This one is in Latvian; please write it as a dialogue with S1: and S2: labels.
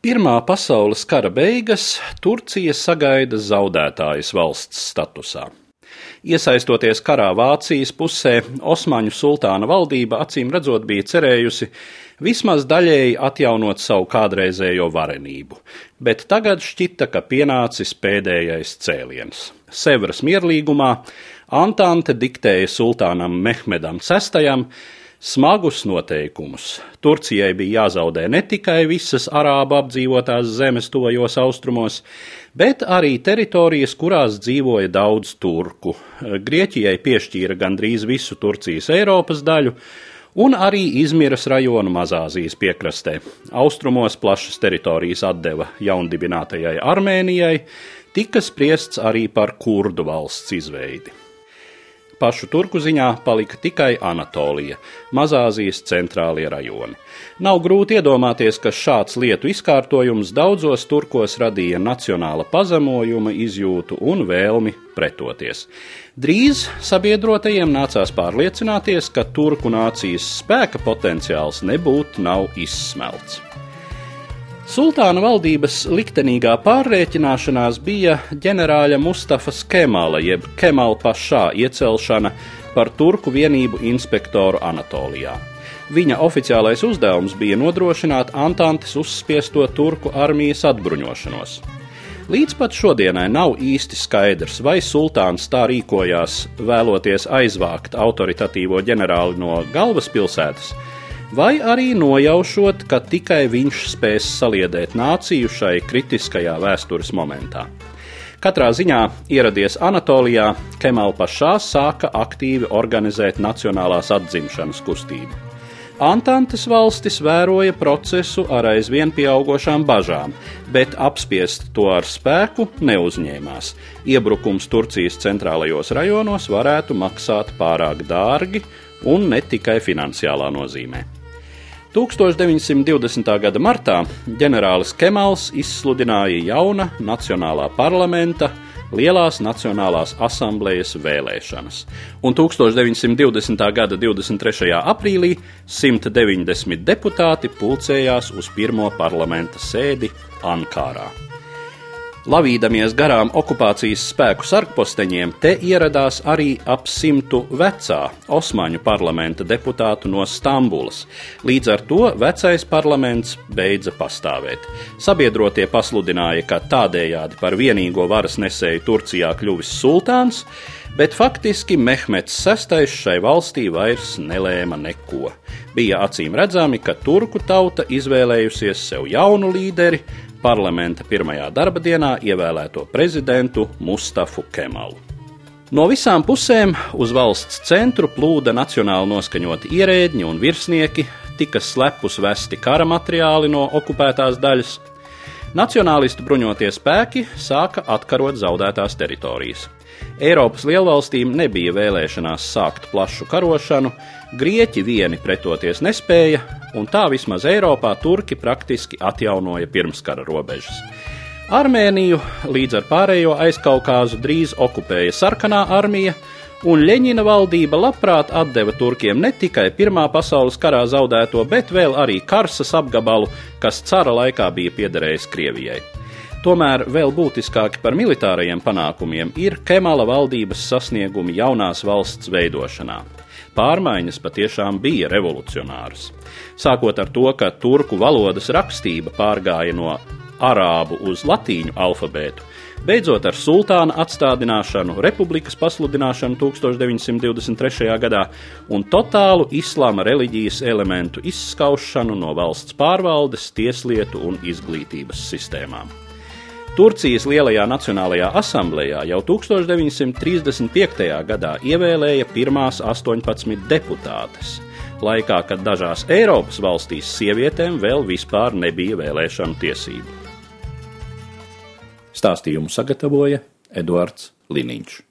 S1: Pirmā pasaules kara beigas Turcija sagaida zaudētājas valsts statusā. Iesaistoties karā Vācijas pusē, Osmaņu sultāna valdība acīm redzot bija cerējusi vismaz daļēji atjaunot savu kādreizējo varenību, bet tagad šķita, ka pienācis pēdējais cēliens. Sevras mierlīgumā Antante diktēja sultānam Mehmedam VI smagus noteikumus. Turcijai bija jāzaudē ne tikai visas arābu apdzīvotās zemes tojos austrumos, bet arī teritorijas, kurās dzīvoja daudz turku. Grieķijai piešķīra gandrīz visu Turcijas Eiropas daļu, un arī Izmiras rajonu Mazāzijas piekrastē. Austrumos plašas teritorijas atdeva jaundibinātajai Armēnijai, tika spriests arī par kurdu valsts izveidi pašu turku ziņā palika tikai Anatolija, Mazāzijas centrālie rajoni. Nav grūti iedomāties, ka šāds lietu izkārtojums daudzos turkos radīja nacionāla pazemojuma izjūtu un vēlmi pretoties. Drīz sabiedrotajiem nācās pārliecināties, ka turku nācijas spēka potenciāls nebūtu nav izsmelts. Sultāna valdības liktenīgā pārreķināšanās bija ģenerāļa Mustafas Kemala jeb Kemala pašā iecelšana par turku vienību inspektoru Anatolijā. Viņa oficiālais uzdevums bija nodrošināt Antantes uzspiesto turku armijas atbruņošanos. Līdz pat šodienai nav īsti skaidrs, vai sultāns tā rīkojās, vēloties aizvākt autoritatīvo ģenerāli no galvaspilsētas, vai arī nojaušot, ka tikai viņš spēs saliedēt nāciju šai kritiskajā vēstures momentā. Katrā ziņā ieradies Anatolijā, Kemalpašā sāka aktīvi organizēt nacionālās atzimšanas kustību. Antantes valstis vēroja procesu ar aizvien pieaugušām bažām, bet apspiest to ar spēku neuzņēmās. Iebrukums Turcijas centrālajos rajonos varētu maksāt pārāk dārgi un ne tikai finansiālā nozīmē. 1920. gada martā ģenerālis Kemals izsludināja jauna Nacionālā parlamenta Lielās Nacionālās asamblejas vēlēšanas, un 1920. gada 23. aprīlī 190 deputāti pulcējās uz pirmo parlamenta sēdi Ankārā. Lavīdamies garām okupācijas spēku sarkposteņiem, te ieradās arī ap simtu vecā Osmaņu parlamenta deputātu no Stambulas. Līdz ar to vecais parlaments beidza pastāvēt. Sabiedrotie pasludināja, ka tādējādi par vienīgo varas nesēju Turcijā kļuvis sultāns, bet faktiski Mehmets VI šai valstī vairs nelēma neko. Bija acīm redzami, ka turku tauta izvēlējusies sev jaunu līderi, parlamenta pirmajā darba dienā ievēlēto prezidentu Mustafu Kemalu. No visām pusēm uz valsts centru plūda nacionāli noskaņoti ierēdņi un virsnieki, tika slepus vesti kara materiāli no okupētās daļas. Nacionālistu bruņotie spēki sāka atkarot zaudētās teritorijas. Eiropas lielvalstīm nebija vēlēšanās sākt plašu karošanu, grieķi vieni pretoties nespēja, un tā vismaz Eiropā turki praktiski atjaunoja pirmskara robežas. Armēniju līdz ar pārējo aizkaukāzu drīz okupēja sarkanā armija, un Leņķina valdība labprāt deva turkiem ne tikai Pirmā pasaules karā zaudēto, bet vēl arī Karsas apgabalu, kas cara laikā bija piederējis Krievijai. Tomēr vēl būtiskāki par militārajiem panākumiem ir Kemala valdības sasniegumi jaunās valsts veidošanā. Pārmaiņas patiešām bija revolucionāras. Sākot ar to, ka turku valodas rakstība pārgāja no arābu uz latīņu alfabētu, beidzot ar sultāna atstādināšanu, republikas pasludināšanu 1923. gadā un totālu islāma reliģijas elementu izskaušanu no valsts pārvaldes, tieslietu un izglītības sistēmām. Turcijas Lielajā Nacionālajā asamblējā jau 1935. gadā ievēlēja pirmās 18 deputātes, laikā, kad dažās Eiropas valstīs sievietēm vēl vispār nebija vēlēšanu tiesību. Stāstījumu sagatavoja Eduards Liniņš.